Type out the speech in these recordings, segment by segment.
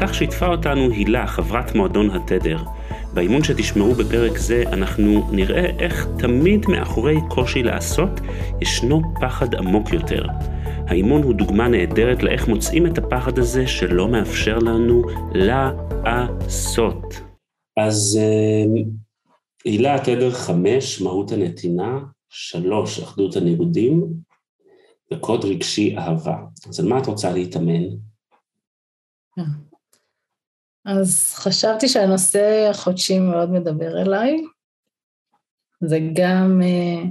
כך שיתפה אותנו הילה, חברת מועדון התדר. באימון שתשמעו בפרק זה אנחנו נראה איך תמיד מאחורי קושי לעשות ישנו פחד עמוק יותר. האימון הוא דוגמה נהדרת לאיך מוצאים את הפחד הזה שלא מאפשר לנו לעשות. אז אה, הילה, תדר חמש, מהות הנתינה, שלוש, אחדות הניגודים, וקוד רגשי אהבה. אז על מה את רוצה להתאמן? אה, אז חשבתי שהנושא החודשי מאוד מדבר אליי. זה גם, אה,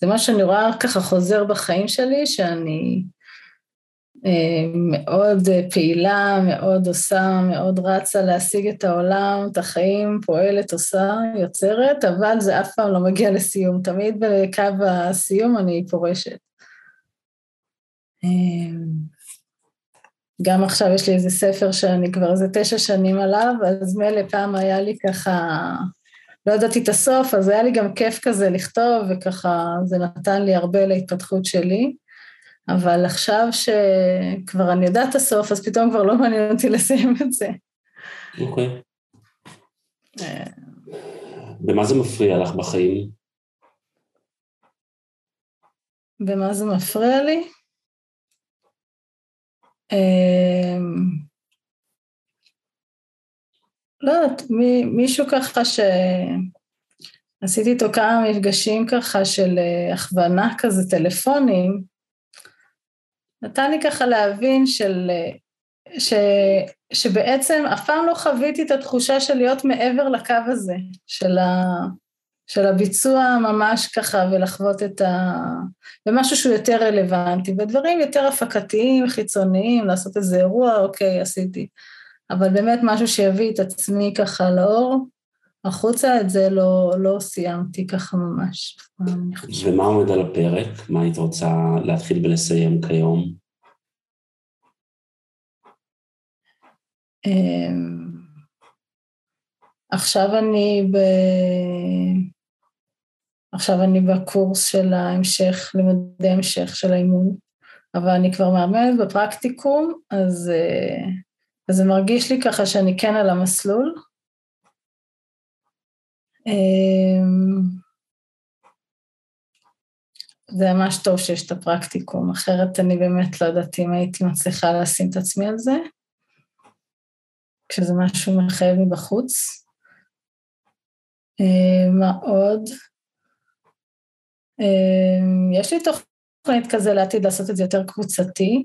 זה מה שאני רואה ככה חוזר בחיים שלי, שאני אה, מאוד פעילה, מאוד עושה, מאוד רצה להשיג את העולם, את החיים, פועלת, עושה, יוצרת, אבל זה אף פעם לא מגיע לסיום. תמיד בקו הסיום אני פורשת. אה, גם עכשיו יש לי איזה ספר שאני כבר איזה תשע שנים עליו, אז מילא פעם היה לי ככה, לא ידעתי את הסוף, אז היה לי גם כיף כזה לכתוב, וככה זה נתן לי הרבה להתפתחות שלי. אבל עכשיו שכבר אני יודעת את הסוף, אז פתאום כבר לא מעניין אותי לסיים את זה. אוקיי. במה זה מפריע לך בחיים? במה זה מפריע לי? אמ, לא יודעת, מישהו ככה שעשיתי איתו כמה מפגשים ככה של אה, הכוונה כזה טלפונים, נתן לי ככה להבין של, אה, ש, שבעצם אף פעם לא חוויתי את התחושה של להיות מעבר לקו הזה, של, ה, של הביצוע ממש ככה ולחוות את ה... במשהו שהוא יותר רלוונטי, ודברים יותר הפקתיים, חיצוניים, לעשות איזה אירוע, אוקיי, עשיתי. אבל באמת משהו שיביא את עצמי ככה לאור, החוצה את זה לא, לא סיימתי ככה ממש. ומה עומד על הפרק? מה היית רוצה להתחיל ולסיים כיום? אמ, עכשיו אני ב... עכשיו אני בקורס של ההמשך, לימודי המשך של האימון, אבל אני כבר מאמנת בפרקטיקום, אז, אה, אז זה מרגיש לי ככה שאני כן על המסלול. אמ, זה ממש טוב שיש את הפרקטיקום, אחרת אני באמת לא יודעת אם הייתי מצליחה לשים את עצמי על זה, כשזה משהו מחייב מבחוץ. אמ, מה עוד? אמ, יש לי תוכנית כזה לעתיד לעשות את זה יותר קבוצתי.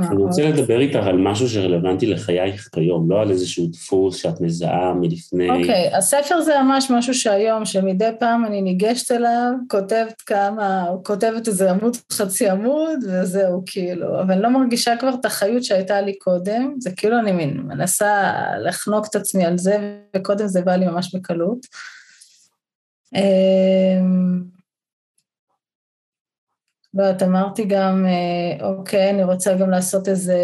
אני רוצה לדבר איתך על משהו שרלוונטי לחייך כיום, לא על איזשהו דפוס שאת מזהה מלפני... אוקיי, okay, הספר זה ממש משהו שהיום, שמדי פעם אני ניגשת אליו, כותבת כמה, כותבת איזה עמוד, חצי עמוד, וזהו, כאילו, אבל אני לא מרגישה כבר את החיות שהייתה לי קודם, זה כאילו אני מנסה לחנוק את עצמי על זה, וקודם זה בא לי ממש בקלות. לא יודעת, אמרתי גם, אה, אוקיי, אני רוצה גם לעשות איזה...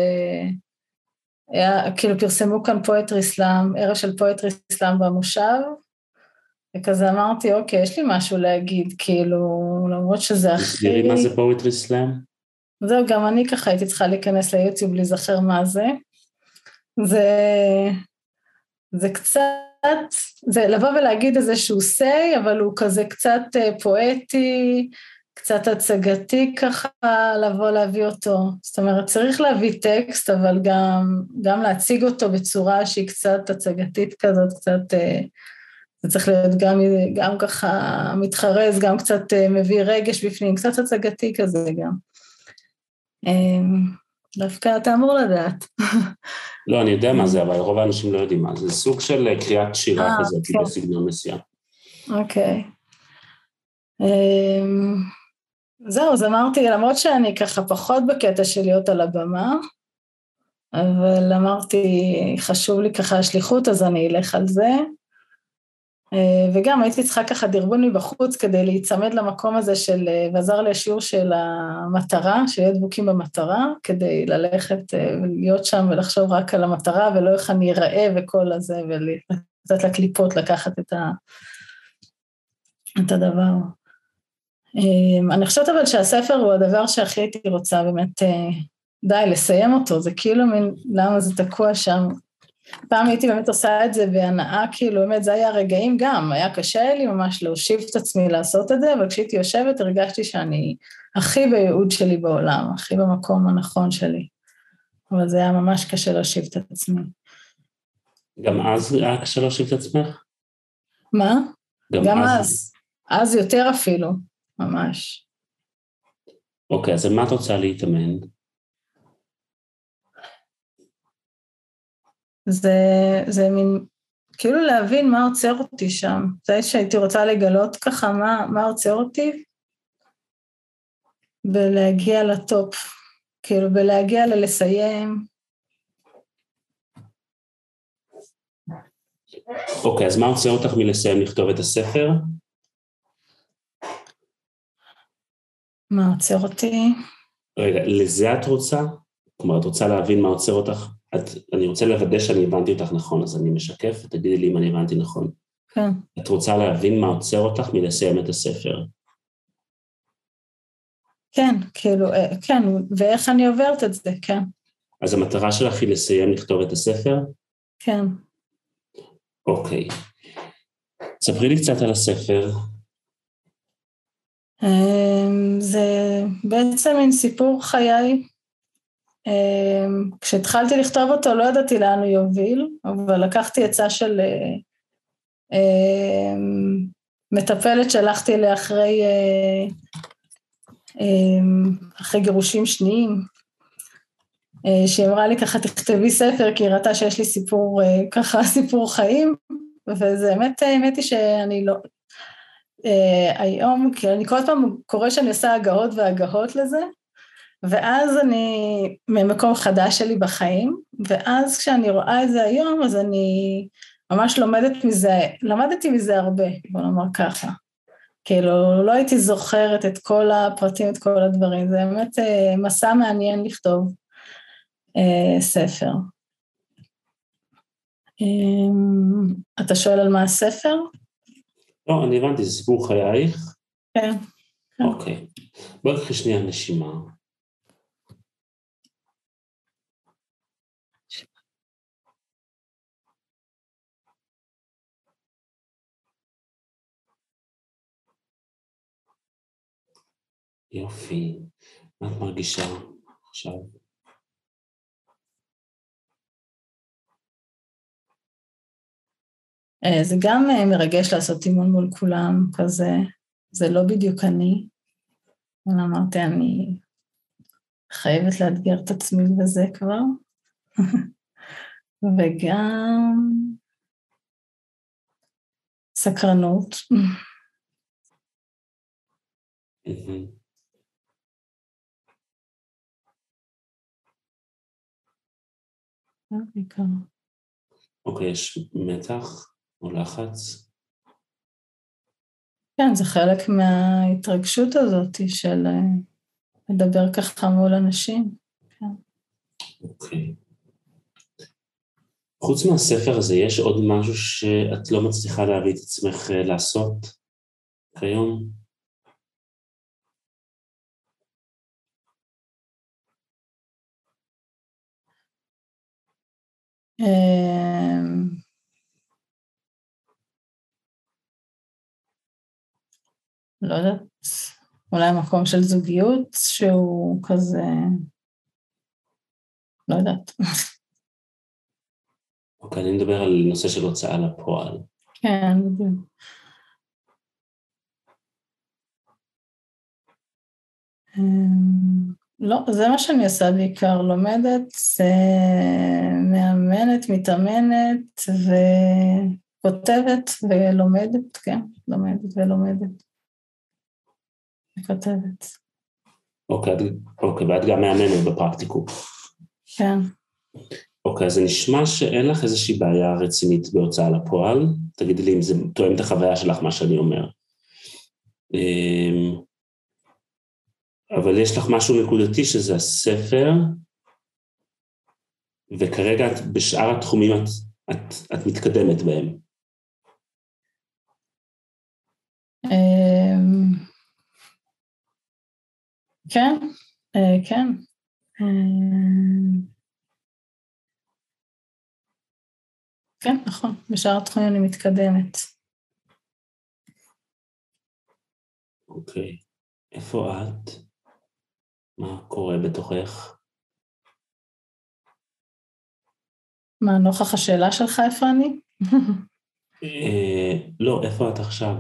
היה, כאילו פרסמו כאן poetry slam, ערב של poetry slam במושב, וכזה אמרתי, אוקיי, יש לי משהו להגיד, כאילו, למרות שזה הכי... תסבירי מה זה poetry slam? זהו, גם אני ככה הייתי צריכה להיכנס ליוטיוב להיזכר מה זה. זה... זה קצת, זה לבוא ולהגיד איזשהו say, אבל הוא כזה קצת אה, פואטי, קצת הצגתי ככה לבוא להביא אותו. זאת אומרת, צריך להביא טקסט, אבל גם, גם להציג אותו בצורה שהיא קצת הצגתית כזאת, קצת, אה, זה צריך להיות גם, גם ככה מתחרז, גם קצת אה, מביא רגש בפנים, קצת הצגתי כזה גם. אה, דווקא אתה אמור לדעת. לא, אני יודע מה זה, אבל רוב האנשים לא יודעים מה זה. זה סוג של קריאת שירה כזאת כן. בסגנון מסוים. אוקיי. זהו, אז אמרתי, למרות שאני ככה פחות בקטע של להיות על הבמה, אבל אמרתי, חשוב לי ככה השליחות, אז אני אלך על זה. אה, וגם הייתי צריכה ככה דרבון מבחוץ כדי להיצמד למקום הזה של, אה, ועזר לי השיעור של המטרה, שיהיה דבוקים במטרה, כדי ללכת ולהיות שם ולחשוב רק על המטרה ולא איך אני אראה וכל הזה, ולתת לקליפות לקחת את, ה, את הדבר. אה, אני חושבת אבל שהספר הוא הדבר שהכי הייתי רוצה באמת, די, לסיים אותו, זה כאילו מין, למה זה תקוע שם, פעם הייתי באמת עושה את זה בהנאה, כאילו באמת זה היה רגעים גם, היה קשה לי ממש להושיב את עצמי לעשות את זה, אבל כשהייתי יושבת הרגשתי שאני הכי בייעוד שלי בעולם, הכי במקום הנכון שלי. אבל זה היה ממש קשה להושיב את עצמי. גם אז היה קשה להושיב את עצמך? מה? גם, גם אז. אז. אז יותר אפילו, ממש. אוקיי, אז על מה את רוצה להתאמן? זה, זה מין, כאילו להבין מה עוצר אותי שם. זה שהייתי רוצה לגלות ככה מה, מה עוצר אותי, ולהגיע לטופ, כאילו, ולהגיע ללסיים. אוקיי, אז מה עוצר אותך מלסיים לכתוב את הספר? מה עוצר אותי? רגע, לזה את רוצה? כלומר, את רוצה להבין מה עוצר אותך את, אני רוצה לוודא שאני הבנתי אותך נכון, אז אני משקף ותגידי לי אם אני הבנתי נכון. כן. את רוצה להבין מה עוצר אותך מלסיים את הספר. כן, כאילו, אה, כן, ואיך אני עוברת את זה, כן. אז המטרה שלך היא לסיים לכתוב את הספר? כן. אוקיי. ספרי לי קצת על הספר. אמ, זה בעצם מין סיפור חיי. אמ, כשהתחלתי לכתוב אותו לא ידעתי לאן הוא יוביל, אבל לקחתי עצה של אה, אמ, מטפלת שהלכתי אליה אחרי, אה, אחרי גירושים שניים, אה, שהיא אמרה לי ככה תכתבי ספר כי היא ראתה שיש לי סיפור, ככה סיפור חיים, וזה האמת, האמת היא שאני לא, היום, כי אני כל הזמן קורא שאני עושה הגהות והגהות לזה, ואז אני ממקום חדש שלי בחיים, ואז כשאני רואה את זה היום, אז אני ממש לומדת מזה, למדתי מזה הרבה, בוא נאמר ככה. כאילו, לא הייתי זוכרת את כל הפרטים, את כל הדברים, זה באמת אה, מסע מעניין לכתוב אה, ספר. אה, אתה שואל על מה הספר? לא, אני הבנתי, זה סיפור חייך? כן. אוקיי. בואי נקחי שנייה נשימה. יופי. מה את מרגישה עכשיו? זה גם אה, מרגש לעשות אימון מול כולם, כזה, זה לא בדיוק אני. אבל אמרתי, אני חייבת לאתגר את עצמי בזה כבר. וגם סקרנות. אוקיי, יש מתח או לחץ? כן, זה חלק מההתרגשות הזאת של אה, לדבר ככה מול אנשים. כן. אוקיי. חוץ מהספר הזה, יש עוד משהו שאת לא מצליחה להביא את עצמך אה, לעשות כיום? אמ, לא יודעת, אולי מקום של זוגיות שהוא כזה, לא יודעת. אוקיי, אני מדבר על נושא של הוצאה לפועל. כן, בדיוק. אמ, לא, זה מה שאני עושה בעיקר, לומדת, מאמנת, מתאמנת וכותבת ולומדת, כן, לומדת ולומדת. וכותבת. אוקיי, אוקיי, ואת גם מאמנת בפרקטיקום. כן. אוקיי, אז זה נשמע שאין לך איזושהי בעיה רצינית בהוצאה לפועל. תגידי לי אם זה תואם את החוויה שלך, מה שאני אומר. אמ, אבל יש לך משהו נקודתי שזה הספר, וכרגע את, בשאר התחומים את, את, את מתקדמת בהם. כן, אה, כן. אמ, כן, נכון, בשאר התחומים אני מתקדמת. אוקיי, איפה את? מה קורה בתוכך? מה, נוכח השאלה שלך איפה אני? אה, לא, איפה את עכשיו?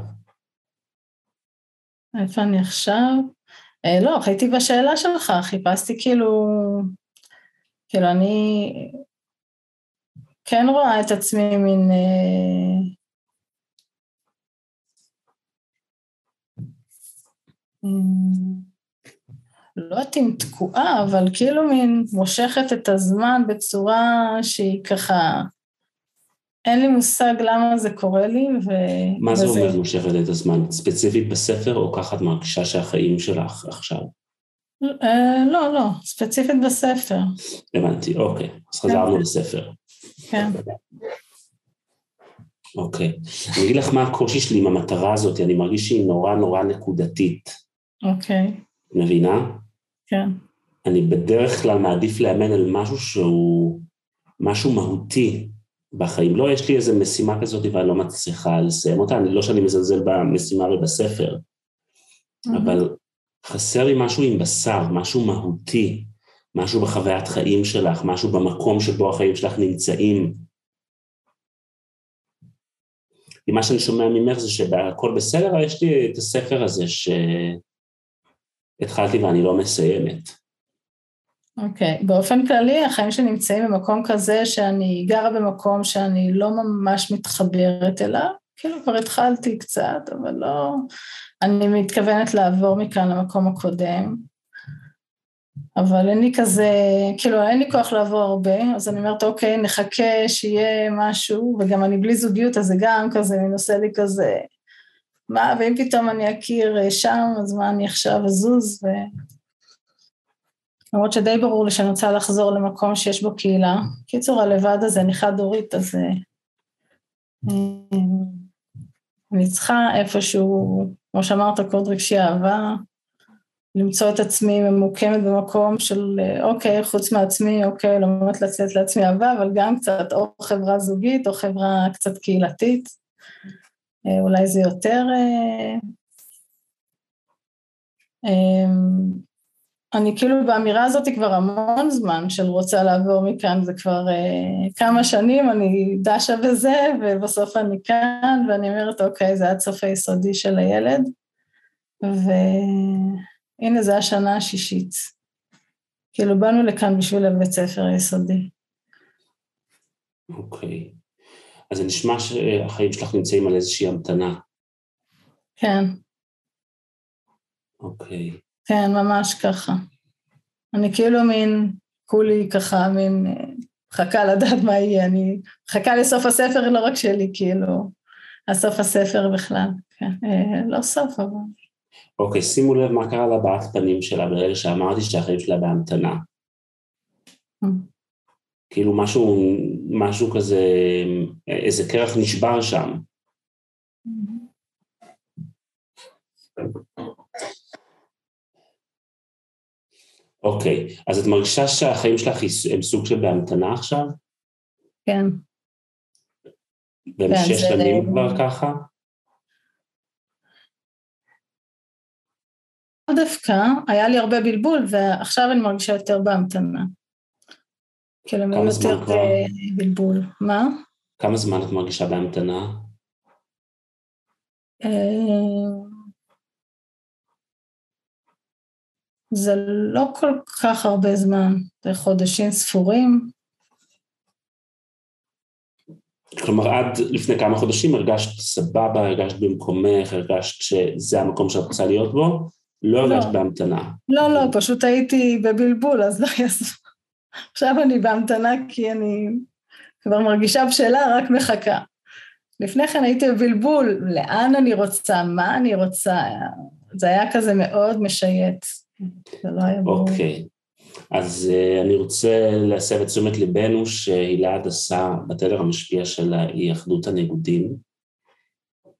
איפה אני עכשיו? אה, לא, הייתי בשאלה שלך, חיפשתי כאילו, כאילו אני כן רואה את עצמי מין... אה, לא יודעת אם תקועה, אבל כאילו מין מושכת את הזמן בצורה שהיא ככה, אין לי מושג למה זה קורה לי, ו... מה זה אומר מושכת את הזמן? ספציפית בספר, או ככה את מרגישה שהחיים שלך עכשיו? אה, לא, לא, ספציפית בספר. הבנתי, אוקיי. אז חזרנו לספר. כן. אוקיי. אני אגיד לך מה הקושי שלי עם המטרה הזאת, אני מרגיש שהיא נורא נורא נקודתית. אוקיי. מבינה? כן. אני בדרך כלל מעדיף לאמן על משהו שהוא משהו מהותי בחיים. לא, יש לי איזו משימה כזאת ואני לא מצליחה לסיים אותה, אני לא שאני מזלזל במשימה ובספר, mm-hmm. אבל חסר לי משהו עם בשר, משהו מהותי, משהו בחוויית חיים שלך, משהו במקום שבו החיים שלך נמצאים. כי מה שאני שומע ממך זה שהכל בסדר, יש לי את הספר הזה שהתחלתי ואני לא מסיימת. אוקיי, okay. באופן כללי החיים שלי נמצאים במקום כזה שאני גרה במקום שאני לא ממש מתחברת אליו, כאילו כבר התחלתי קצת, אבל לא, אני מתכוונת לעבור מכאן למקום הקודם. אבל אין לי כזה, כאילו אין לי כוח לעבור הרבה, אז אני אומרת אוקיי, נחכה שיהיה משהו, וגם אני בלי זוגיות, אז זה גם כזה, אני נושא לי כזה, מה, ואם פתאום אני אכיר אה, שם, אז מה אני עכשיו אזוז, ו... למרות שדי ברור לי שאני רוצה לחזור למקום שיש בו קהילה. קיצור, הלבד הזה, אני חד-הורית, אז אה, אה, אני צריכה איפשהו, כמו שאמרת, קוד רגשי אהבה, למצוא את עצמי ממוקמת במקום של אוקיי, חוץ מעצמי, אוקיי, לומדת לצאת לעצמי אהבה, אבל גם קצת או חברה זוגית או חברה קצת קהילתית. אה, אולי זה יותר... אה, אמ, אני כאילו באמירה הזאת כבר המון זמן של רוצה לעבור מכאן, זה כבר אה, כמה שנים, אני דשה בזה, ובסוף אני כאן, ואני אומרת, אוקיי, זה עד סוף היסודי של הילד, ו... הנה, זה השנה השישית. כאילו, באנו לכאן בשביל הבית ספר היסודי. אוקיי. אז זה נשמע שהחיים שלך נמצאים על איזושהי המתנה. כן. אוקיי. כן, ממש ככה. אני כאילו מין, כולי ככה, מין, מחכה לדעת מה יהיה, אני מחכה לסוף הספר, לא רק שלי, כאילו, הסוף הספר בכלל, כן, אה, לא סוף, אבל... אוקיי, שימו לב מה קרה לבעת פנים שלה ברגע שאמרתי שהחיים שלה בהמתנה. Mm. כאילו משהו, משהו כזה, איזה קרח נשבר שם. אוקיי, אז את מרגישה שהחיים שלך הם סוג של בהמתנה עכשיו? כן. והם שש שנים כבר ככה? דווקא היה לי הרבה בלבול, ועכשיו אני מרגישה יותר בהמתנה. כאילו, אני יותר כבר? בלבול. מה? כמה זמן את מרגישה בהמתנה? זה לא כל כך הרבה זמן, זה חודשים ספורים. כלומר, עד לפני כמה חודשים הרגשת סבבה, הרגשת במקומך, הרגשת שזה המקום שאת רוצה להיות בו, לא הרגשת בהמתנה. לא, לא, פשוט הייתי בבלבול, אז לא יעזור. עכשיו אני בהמתנה כי אני כבר מרגישה בשלה, רק מחכה. לפני כן הייתי בבלבול, לאן אני רוצה, מה אני רוצה, זה היה כזה מאוד משייט. זה לא היה ברור. אוקיי. אז uh, אני רוצה להסב את תשומת ליבנו שהילה הדסה בתדר המשפיע שלה היא אחדות הניגודים,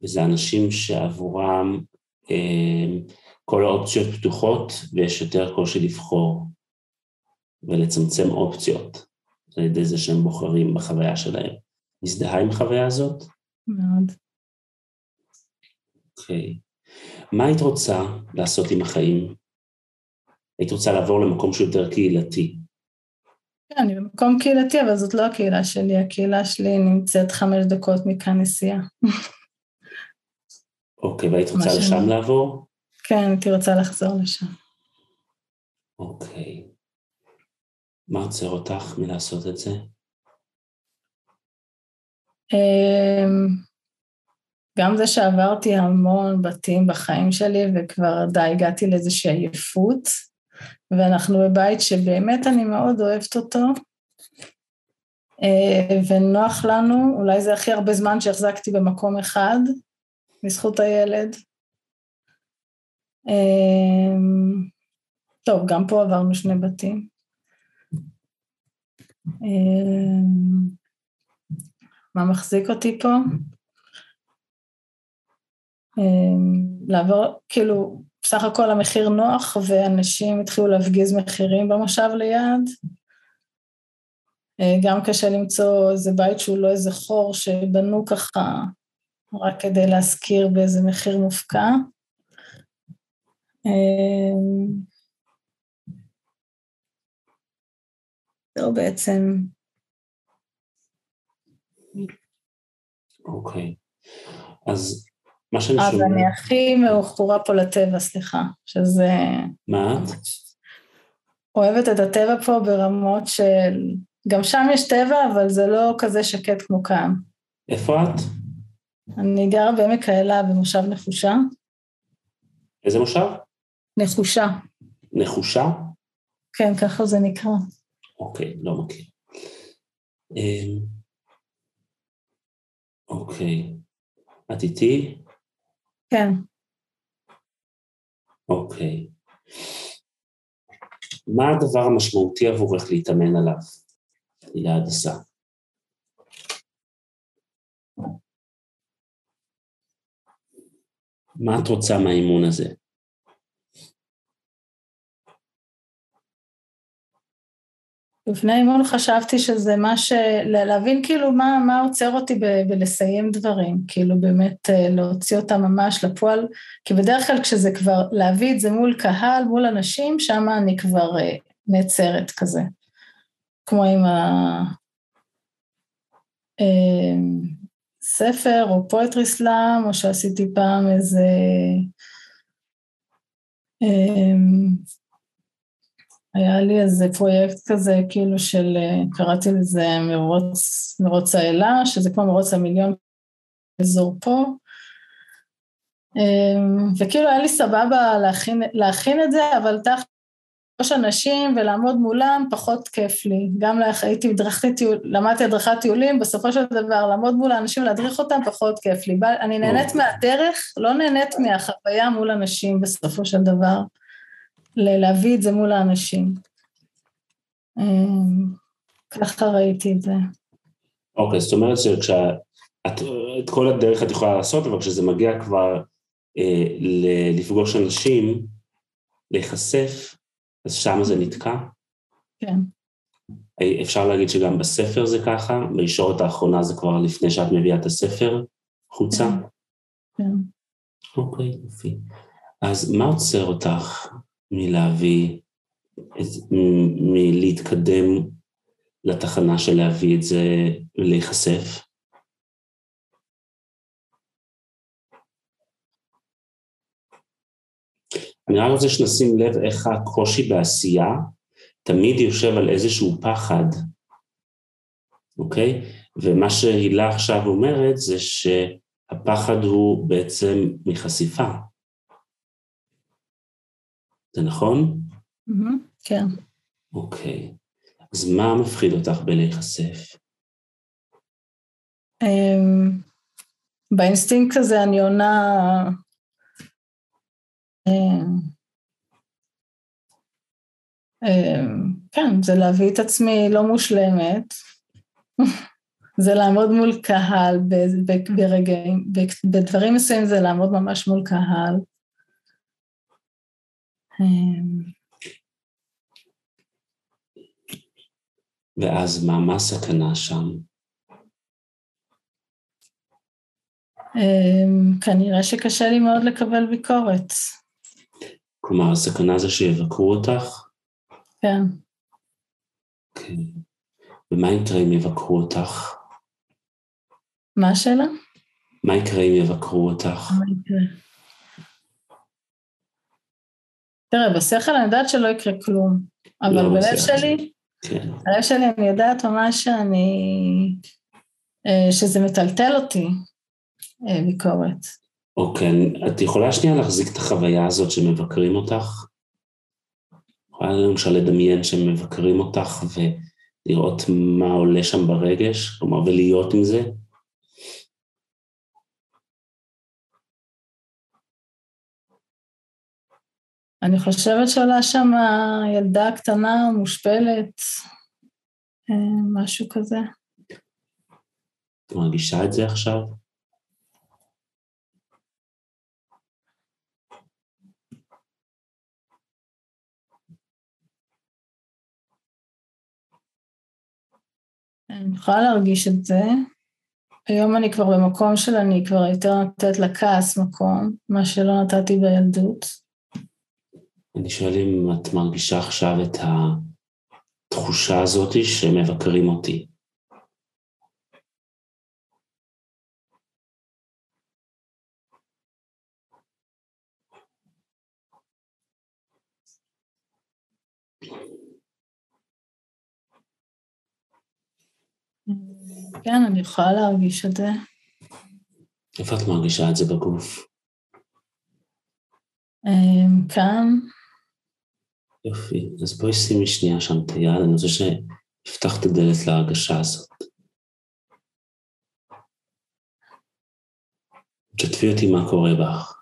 וזה אנשים שעבורם uh, כל האופציות פתוחות ויש יותר קושי לבחור ולצמצם אופציות על ידי זה שהם בוחרים בחוויה שלהם. מזדהה עם החוויה הזאת? מאוד. אוקיי. Okay. מה היית רוצה לעשות עם החיים? היית רוצה לעבור למקום שהוא יותר קהילתי. כן, אני במקום קהילתי, אבל זאת לא הקהילה שלי, הקהילה שלי נמצאת חמש דקות מכאן נסיעה. אוקיי, והיית רוצה לשם לעבור? כן, הייתי רוצה לחזור לשם. אוקיי. מה עוצר אותך מלעשות את זה? אמ, גם זה שעברתי המון בתים בחיים שלי וכבר די הגעתי לאיזושהי עייפות, ואנחנו בבית שבאמת אני מאוד אוהבת אותו, אה, ונוח לנו, אולי זה הכי הרבה זמן שהחזקתי במקום אחד, בזכות הילד. אמ, טוב, גם פה עברנו שני בתים. אמ, מה מחזיק אותי פה? לעבור, כאילו, בסך הכל המחיר נוח ואנשים התחילו להפגיז מחירים במושב ליד. אה, גם קשה למצוא איזה בית שהוא לא איזה חור שבנו ככה רק כדי להשכיר באיזה מחיר מופקע. זהו בעצם. אוקיי. אז מה שאני שומע... אז אני הכי מאוחורה פה לטבע, סליחה, שזה... מה? אוהבת את הטבע פה ברמות של... גם שם יש טבע, אבל זה לא כזה שקט כמו כאן. איפה את? אני גרה בעמק האלה במושב נחושה. איזה מושב? נחושה. נחושה? כן, ככה זה נקרא. אוקיי, לא מכיר. אמ, אוקיי. את איתי? כן. אוקיי. מה הדבר המשמעותי עבורך להתאמן עליו? הילה הדסה. מה את רוצה מהאימון הזה? לפני אימון חשבתי שזה מה ש... להבין כאילו מה, מה עוצר אותי ב... בלסיים דברים, כאילו באמת אה, להוציא אותם ממש לפועל, כי בדרך כלל כשזה כבר, להביא את זה מול קהל, מול אנשים, שם אני כבר אה, נעצרת כזה. כמו עם הספר אה, או פואטרי סלאם, או שעשיתי פעם איזה... היה לי איזה פרויקט כזה, כאילו של, אה, קראתי לזה מרוץ, מרוץ האלה, שזה כמו מרוץ המיליון באזור פה. אמ, וכאילו היה לי סבבה להכין, להכין את זה, אבל תחת שלוש אנשים ולעמוד מולם פחות כיף לי. גם הייתי הדרכתי טיול, למדתי הדרכת טיולים, בסופו של דבר לעמוד מול האנשים ולהדריך אותם פחות כיף לי. אני נהנית מהדרך, לא נהנית מהחוויה מול אנשים בסופו של דבר. להביא את זה מול האנשים. אמ, ככה ראיתי את זה. אוקיי, זאת אומרת שכשאת, את כל הדרך את יכולה לעשות, אבל כשזה מגיע כבר אה, לפגוש אנשים, להיחשף, אז שם זה נתקע? כן. אפשר להגיד שגם בספר זה ככה? בישורת האחרונה זה כבר לפני שאת מביאה את הספר חוצה? כן. כן. אוקיי, יופי. אז מה עוצר אותך מלהביא, מלהתקדם לתחנה של להביא את זה ולהיחשף? אני רק רוצה שנשים לב איך הקושי בעשייה תמיד יושב על איזשהו פחד, אוקיי? ומה שהילה עכשיו אומרת זה שהפחד הוא בעצם מחשיפה. זה נכון? כן. אוקיי. אז מה מפחיד אותך בלהיחשף? אמ, באינסטינקט הזה אני עונה... אמ, אמ, כן, זה להביא את עצמי לא מושלמת, זה לעמוד מול קהל ברגעים, בדברים מסוימים זה לעמוד ממש מול קהל. ואז מה, מה הסכנה שם? כנראה שקשה לי מאוד לקבל ביקורת. כלומר, הסכנה זה שיבקרו אותך? כן. כן. ומה יקרה אם יבקרו אותך? מה השאלה? מה יקרה אם יבקרו אותך? מה יקרה? תראה, בשכל אני יודעת שלא יקרה כלום, אבל לא, בלב שלי, כן. בלב שלי אני יודעת ממש שאני, אה, שזה מטלטל אותי, אה, ביקורת. אוקיי, את יכולה שנייה להחזיק את החוויה הזאת שמבקרים אותך? יכולה למשל לדמיין שהם מבקרים אותך ולראות מה עולה שם ברגש, כלומר, ולהיות עם זה? אני חושבת שעולה שם ילדה קטנה, מושפלת, אה, משהו כזה. את מרגישה את זה עכשיו? אני יכולה להרגיש את זה. היום אני כבר במקום של אני כבר יותר נותנת לכעס מקום, מה שלא נתתי בילדות. אני שואל אם את מרגישה עכשיו את התחושה הזאת שמבקרים אותי. כן, אני יכולה להרגיש את זה. איפה את מרגישה את זה בגוף? אמ, כאן. יופי, אז בואי שימי שנייה שם את היד, אני רוצה שיפתח את הדלת להרגשה הזאת. תשתפי אותי מה קורה בך.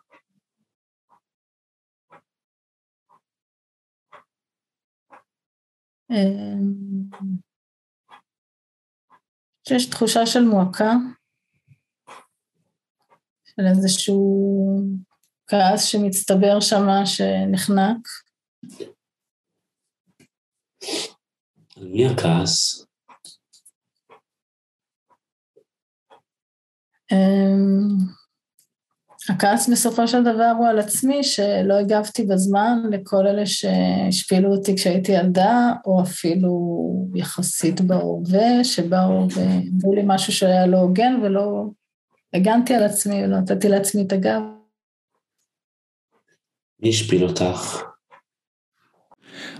אמ, שיש תחושה של מועקה, של איזשהו כעס שמצטבר שם, שנחנק. על מי הכעס? אמ, הכעס בסופו של דבר הוא על עצמי, שלא הגבתי בזמן לכל אלה שהשפילו אותי כשהייתי ילדה, או אפילו יחסית בהווה, שבאו ואמרו לי משהו שהיה לא הוגן ולא הגנתי על עצמי ולא נתתי לעצמי את הגב. מי השפיל אותך?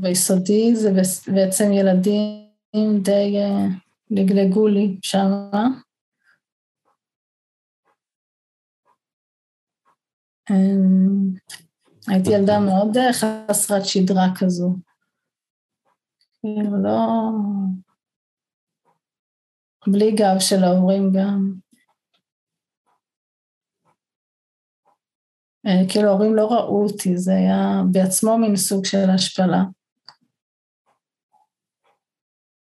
ביסודי זה בעצם ילדים די אה, לגלגו לי שמה. אמ, הייתי ילדה מאוד אה, חסרת שדרה כזו. כאילו לא... בלי גב של ההורים גם. אה, כאילו ההורים לא ראו אותי, זה היה בעצמו מין סוג של השפלה. אה,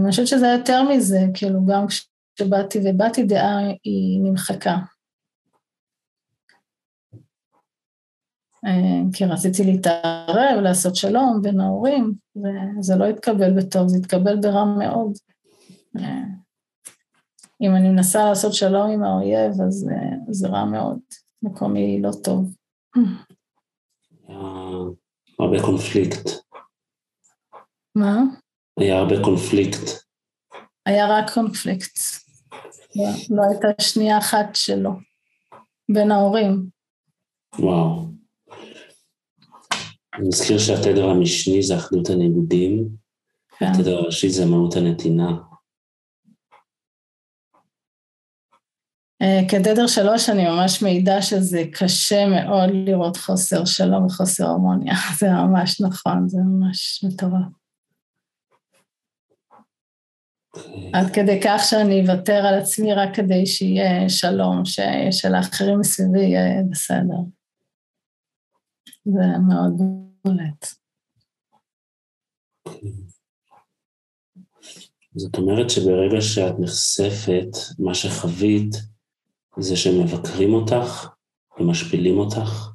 אני חושבת שזה היה יותר מזה, כאילו גם כשבאתי ובאתי דעה היא נמחקה. אה, כי רציתי להתערב, לעשות שלום בין ההורים, וזה לא התקבל בטוב, זה התקבל ברע מאוד. אם אני מנסה לעשות שלום עם האויב, אז זה רע מאוד. מקומי לא טוב. הרבה קונפליקט. מה? היה הרבה קונפליקט. היה רק קונפליקט. לא, לא הייתה שנייה אחת שלו בין ההורים. וואו. אני מזכיר שהתדר המשני זה אחדות הניגודים, כן. התדר הראשי זה מהות הנתינה. אה, כתדר שלוש אני ממש מעידה שזה קשה מאוד לראות חוסר שלום וחוסר הרמוניה. זה ממש נכון, זה ממש מטורף. עד כדי כך שאני אוותר על עצמי רק כדי שיהיה שלום, שלאחרים מסביבי יהיה בסדר. זה מאוד בולט. זאת אומרת שברגע שאת נחשפת, מה שחווית זה שמבקרים אותך ומשפילים אותך?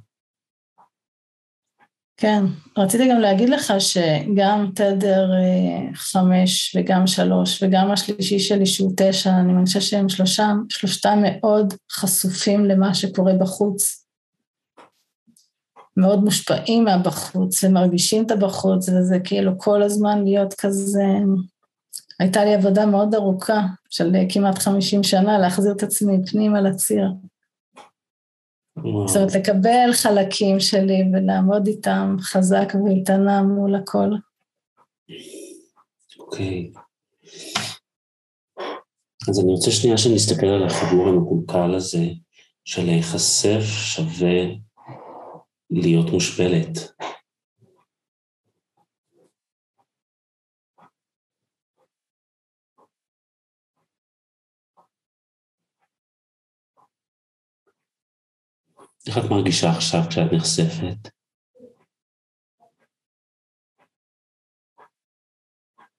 כן, רציתי גם להגיד לך שגם תדר אה, חמש וגם שלוש וגם השלישי שלי שהוא תשע, אני מרגישה שהם שלושם, שלושתם מאוד חשופים למה שקורה בחוץ. מאוד מושפעים מהבחוץ ומרגישים את הבחוץ וזה כאילו כל הזמן להיות כזה, הייתה לי עבודה מאוד ארוכה של כמעט חמישים שנה להחזיר את עצמי פנימה לציר. זאת אומרת, לקבל חלקים שלי ולעמוד איתם חזק ואיתנה מול הכל. אוקיי. אז אני רוצה שנייה שנסתכל על החיבור המקולקל הזה של להיחשף שווה להיות מושפלת. איך את מרגישה עכשיו כשאת נחשפת?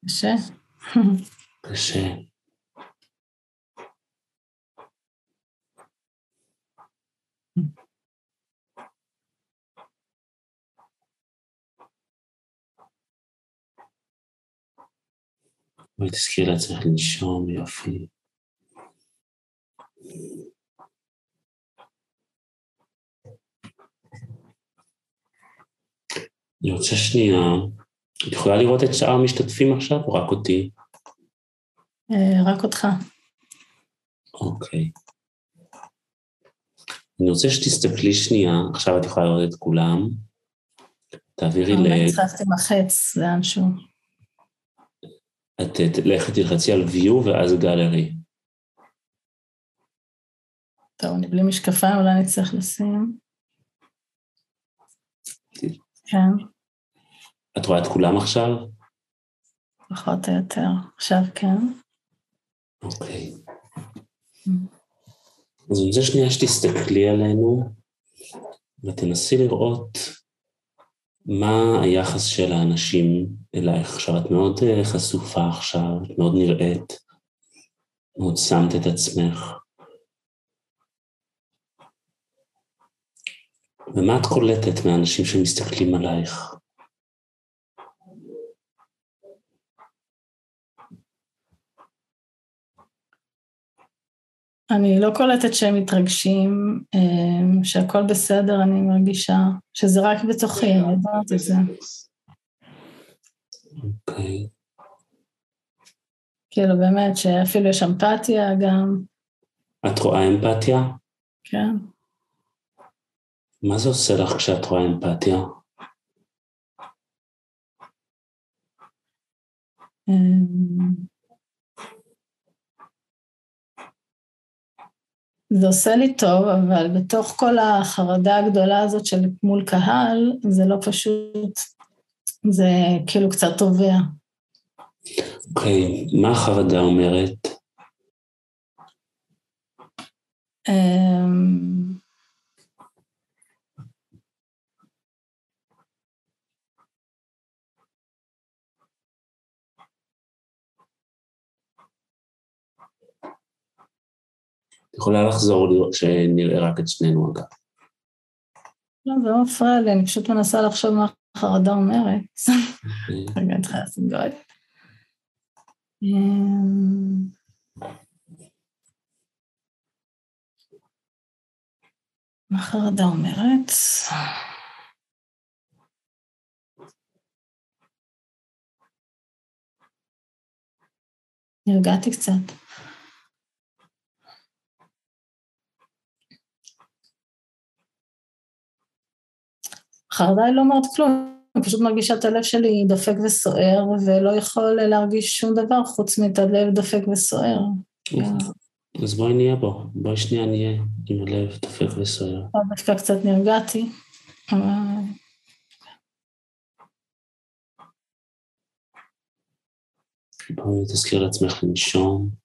קשה. קשה. בואי תזכירי לעצמך לנשום, יופי. אני רוצה שנייה, את יכולה לראות את שאר המשתתפים עכשיו או רק אותי? אה, רק אותך. אוקיי. אני רוצה שתסתכלי שנייה, עכשיו את יכולה לראות את כולם. תעבירי ל... אולי הצלחתי עם החץ לאנשהו. את לכי תלחצי על view ואז גלרי. טוב, אני בלי משקפיים, אולי אני צריך לשים. כן, את רואה את כולם עכשיו? פחות או יותר. עכשיו כן. אוקיי. אז אני רוצה שנייה שתסתכלי עלינו ותנסי לראות מה היחס של האנשים אלייך. עכשיו, את מאוד אה, חשופה עכשיו, את מאוד נראית, מאוד שמת את עצמך. ומה את קולטת מהאנשים שמסתכלים עלייך? אני לא קולטת שהם מתרגשים, אה, שהכל בסדר, אני מרגישה שזה רק בתוכי, אני יודעת את זה. אוקיי. כאילו באמת, שאפילו יש אמפתיה גם, את רואה אמפתיה? כן. מה זה עושה לך כשאת רואה אמפתיה? אמ, זה עושה לי טוב, אבל בתוך כל החרדה הגדולה הזאת של מול קהל, זה לא פשוט, זה כאילו קצת טובע. אוקיי, מה החרדה אומרת? אמ, יכולה לחזור לראות שנראה רק את שנינו אגב. לא, זה לא מפריע לי, אני פשוט מנסה לחשוב מה החרדה אומרת. רגע, אני צריכה לעשות גודל. אמ, מה החרדה אומרת? נרגעתי קצת. חרדה היא לא אומרת כלום, אני פשוט מרגישה את הלב שלי דופק וסוער, ולא יכול להרגיש שום דבר חוץ מאת הלב דופק וסוער. אז בואי נהיה בו, בואי שנייה נהיה עם הלב דופק וסוער. דווקא קצת נרגעתי. בואי תזכיר לעצמך לנשום.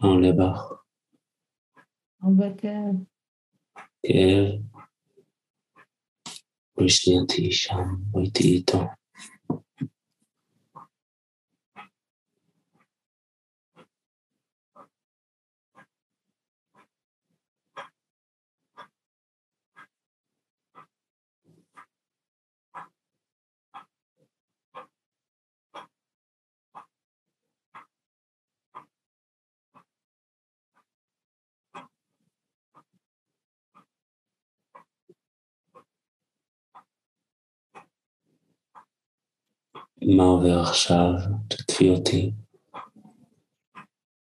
מה עולה בך? הרבה כאב. מה עובר עכשיו? תקפי אותי.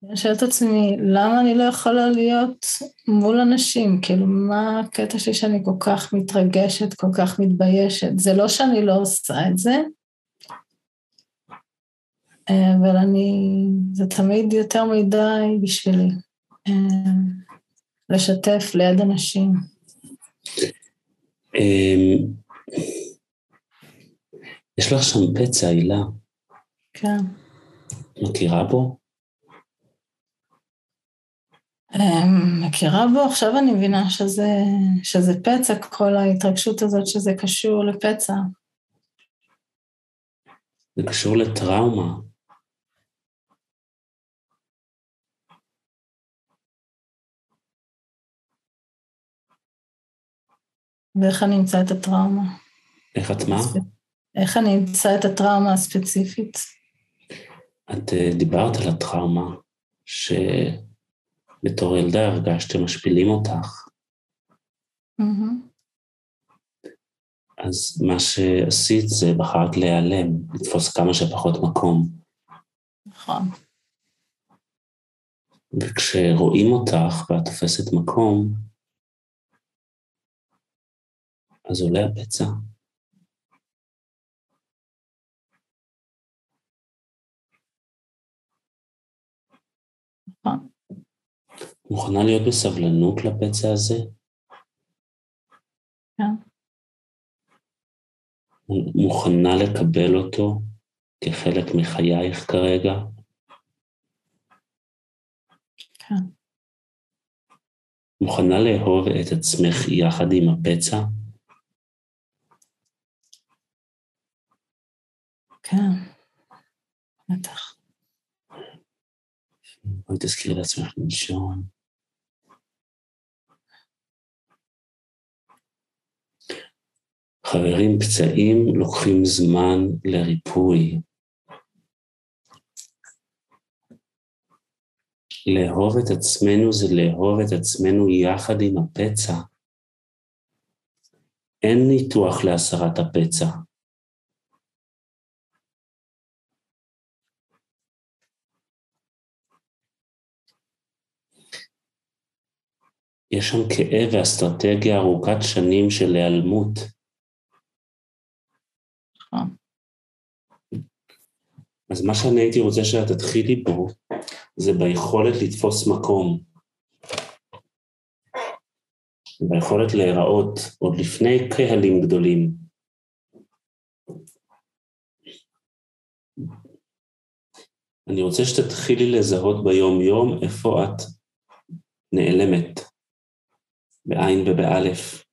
אני שואלת את עצמי, למה אני לא יכולה להיות מול אנשים? כאילו, מה הקטע שלי שאני כל כך מתרגשת, כל כך מתביישת? זה לא שאני לא עושה את זה, אבל אני, זה תמיד יותר מדי בשבילי. לשתף ליד אנשים. יש לך שם פצע, הילה. כן. מכירה בו? אמ, מכירה בו, עכשיו אני מבינה שזה, שזה פצע, כל ההתרגשות הזאת שזה קשור לפצע. זה קשור לטראומה. ואיך אני אמצא את הטראומה? איך את מה? איך אני אמצא את הטראומה הספציפית? את אה, דיברת על הטראומה, שבתור ילדה הרגשת שמשפילים אותך. Mm-hmm. אז מה שעשית זה בחרת להיעלם, לתפוס כמה שפחות מקום. נכון. וכשרואים אותך ואת תופסת מקום, אז עולה הפצע. נכון. מוכנה להיות בסבלנות לפצע הזה? כן. מוכנה לקבל אותו כחלק מחייך כרגע? כן. מוכנה לאהוב את עצמך יחד עם הפצע? כן, בטח. בואי תזכירי לעצמך לנשום. חברים, פצעים לוקחים זמן לריפוי. לאהוב את עצמנו זה לאהוב את עצמנו יחד עם הפצע. אין ניתוח להסרת הפצע. יש שם כאב ואסטרטגיה ארוכת שנים של להיעלמות. נכון. אז מה שאני הייתי רוצה שאת תתחילי בו, זה ביכולת לתפוס מקום. ביכולת להיראות עוד לפני קהלים גדולים. אני רוצה שתתחילי לזהות ביום-יום איפה את נעלמת, בעין ובאלף.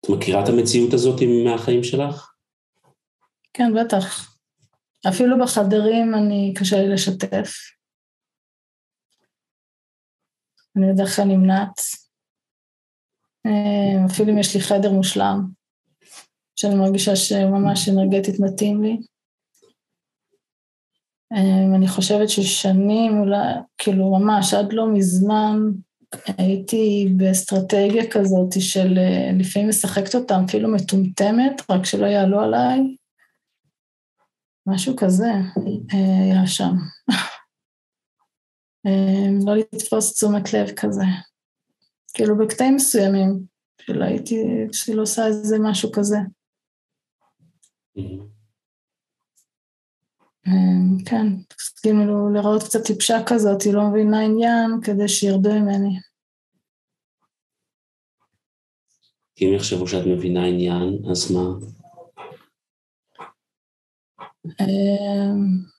את מכירה את המציאות הזאת מהחיים שלך? כן, בטח. אפילו בחדרים אני, קשה לי לשתף. אני בדרך כלל נמנעת. אה, אפילו אם יש לי חדר מושלם, שאני מרגישה שממש אנרגטית מתאים לי. אה, אני חושבת ששנים, אולי, כאילו ממש עד לא מזמן, הייתי באסטרטגיה כזאת של אה, לפעמים משחקת אותם אפילו מטומטמת, רק שלא יעלו עליי. משהו כזה היה שם. לא לתפוס תשומת לב כזה. כאילו בקטעים מסוימים, שלא הייתי, שלא עושה איזה משהו כזה. אמ, כן, כאילו לראות קצת טיפשה כזאת, היא לא מבינה עניין כדי שירדו ממני. אם יחשבו שאת מבינה עניין, אז מה? אמ,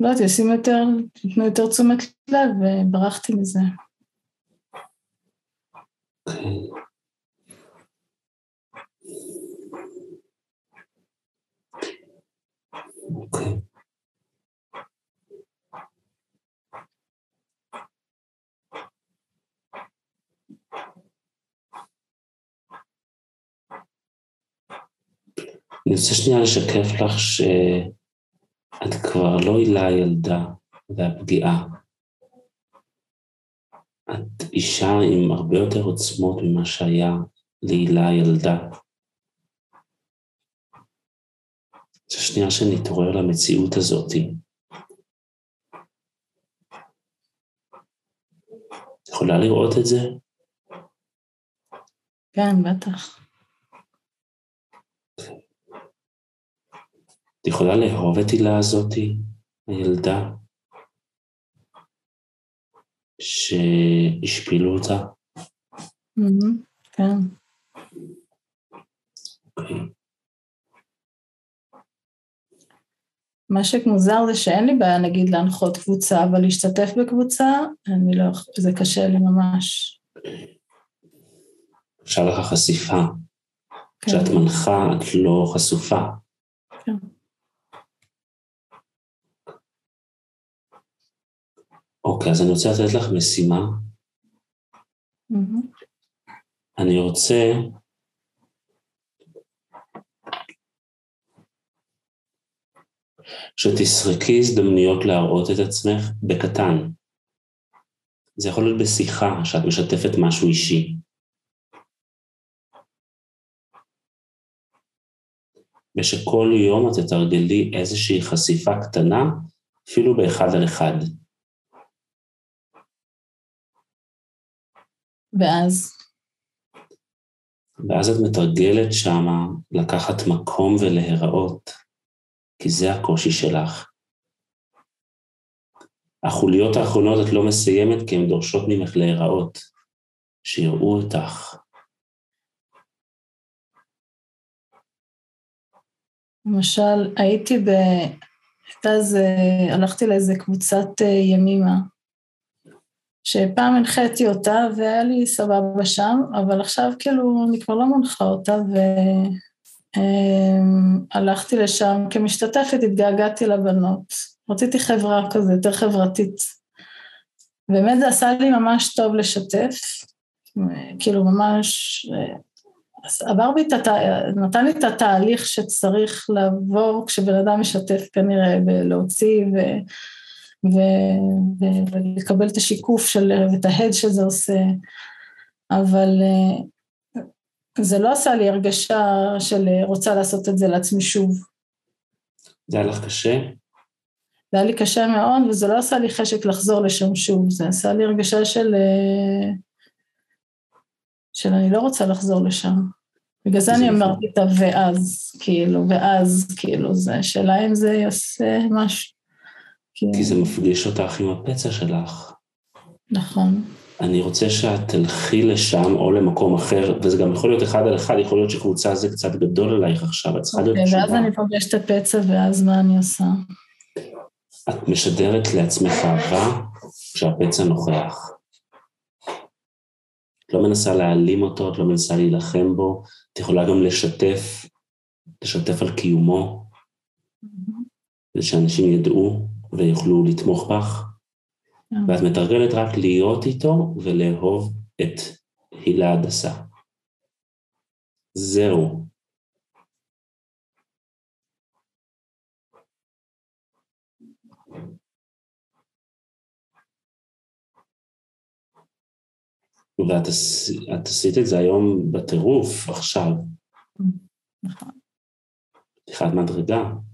לא יודעת, ישימו יותר, ייתנו יותר תשומת לב וברחתי מזה. אוקיי. אני רוצה שנייה לשקף לך שאת כבר לא הילה ילדה והפגיעה. את אישה עם הרבה יותר עוצמות ממה שהיה להילה ילדה. זה שנייה שנתעורר למציאות הזאתי. יכולה לראות את זה? כן, בטח. את יכולה לאהוב את הילה הזאתי, הילדה, שהשפילו אותה? כן. אוקיי. מה שמוזר זה שאין לי בעיה נגיד להנחות קבוצה, אבל להשתתף בקבוצה, אני לא, זה קשה לי ממש. אפשר לך חשיפה. כן. כשאת מנחה את לא חשופה. כן. אוקיי, אז אני רוצה לתת לך משימה. Mm-hmm. אני רוצה שתסרקי הזדמנויות להראות את עצמך בקטן. זה יכול להיות בשיחה שאת משתפת משהו אישי. ושכל יום את תתרגלי איזושהי חשיפה קטנה, אפילו באחד על אחד. ואז? ואז את מתרגלת שמה לקחת מקום ולהיראות. כי זה הקושי שלך. החוליות האחרונות את לא מסיימת כי הן דורשות ממך להיראות, שיראו אותך. למשל, הייתי ב... אז uh, הלכתי לאיזה קבוצת uh, ימימה, שפעם הנחיתי אותה והיה לי סבבה שם, אבל עכשיו כאילו אני כבר לא מנחה אותה ו... אמ, הלכתי לשם כמשתתפת, התגעגעתי לבנות. רציתי חברה כזה, יותר חברתית. באמת זה עשה לי ממש טוב לשתף, כאילו ממש עבר בי את הת... נתן לי את התהליך שצריך לעבור כשבן אדם משתף כנראה בלהוציא ו... ו... ו... ולקבל את השיקוף של... ואת ההד שזה עושה, אבל זה לא עשה לי הרגשה של אה, רוצה לעשות את זה לעצמי שוב. זה היה לך קשה? זה היה לי קשה מאוד, וזה לא עשה לי חשק לחזור לשם שוב, זה עשה לי הרגשה של... אה, של אני לא רוצה לחזור לשם. בגלל זה אני אמרתי את ה"ואז", כאילו, ואז, כאילו, זה שאלה אם זה יעשה משהו. כי זה מפגיש אותך עם הפצע שלך. נכון. אני רוצה שאת תלכי לשם או למקום אחר, וזה גם יכול להיות אחד על אחד, יכול להיות שקבוצה זה קצת גדול עלייך עכשיו, את צריכה להיות אוקיי, תשובה. ואז אני פוגשת את הפצע, ואז מה אני עושה? את משדרת לעצמך אהבה כשהפצע נוכח. את לא מנסה להעלים אותו, את לא מנסה להילחם בו, את יכולה גם לשתף, לשתף על קיומו, כדי שאנשים ידעו ויוכלו לתמוך בך, ואת מתרגלת רק להיות איתו ולאהוב את הילה הדסה. זהו. ואת עש- את עשית את זה היום בטירוף, עכשיו, נכון. פתיחת מדרגה.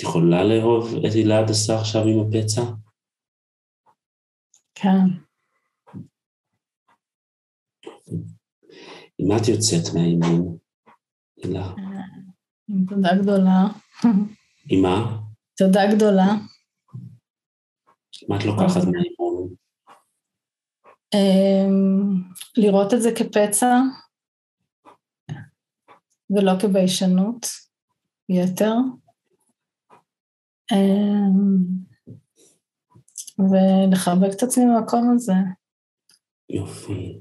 את יכולה לאהוב את הילה הדסה עכשיו עם הפצע? כן. עם מה את יוצאת מהאימון, הילה? עם תודה גדולה. עם מה? תודה גדולה. מה את לוקחת מהאימון? אמ, לראות את זה כפצע ולא כביישנות יתר. אמ, ולחבק את עצמי במקום הזה. יופי.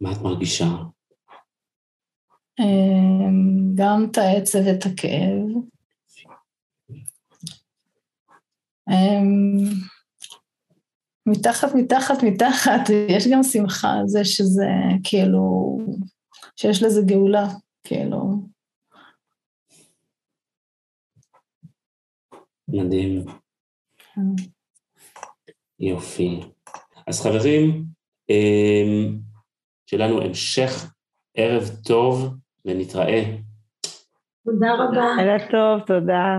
מה את מרגישה? אמ, גם את העצב ואת הכאב. אמ, מתחת, מתחת, מתחת, יש גם שמחה על זה שזה כאילו, שיש לזה גאולה, כאילו. מדהים. יופי. אז חברים, אמ, שיהיה לנו המשך ערב טוב ונתראה. תודה רבה. ערב טוב, תודה.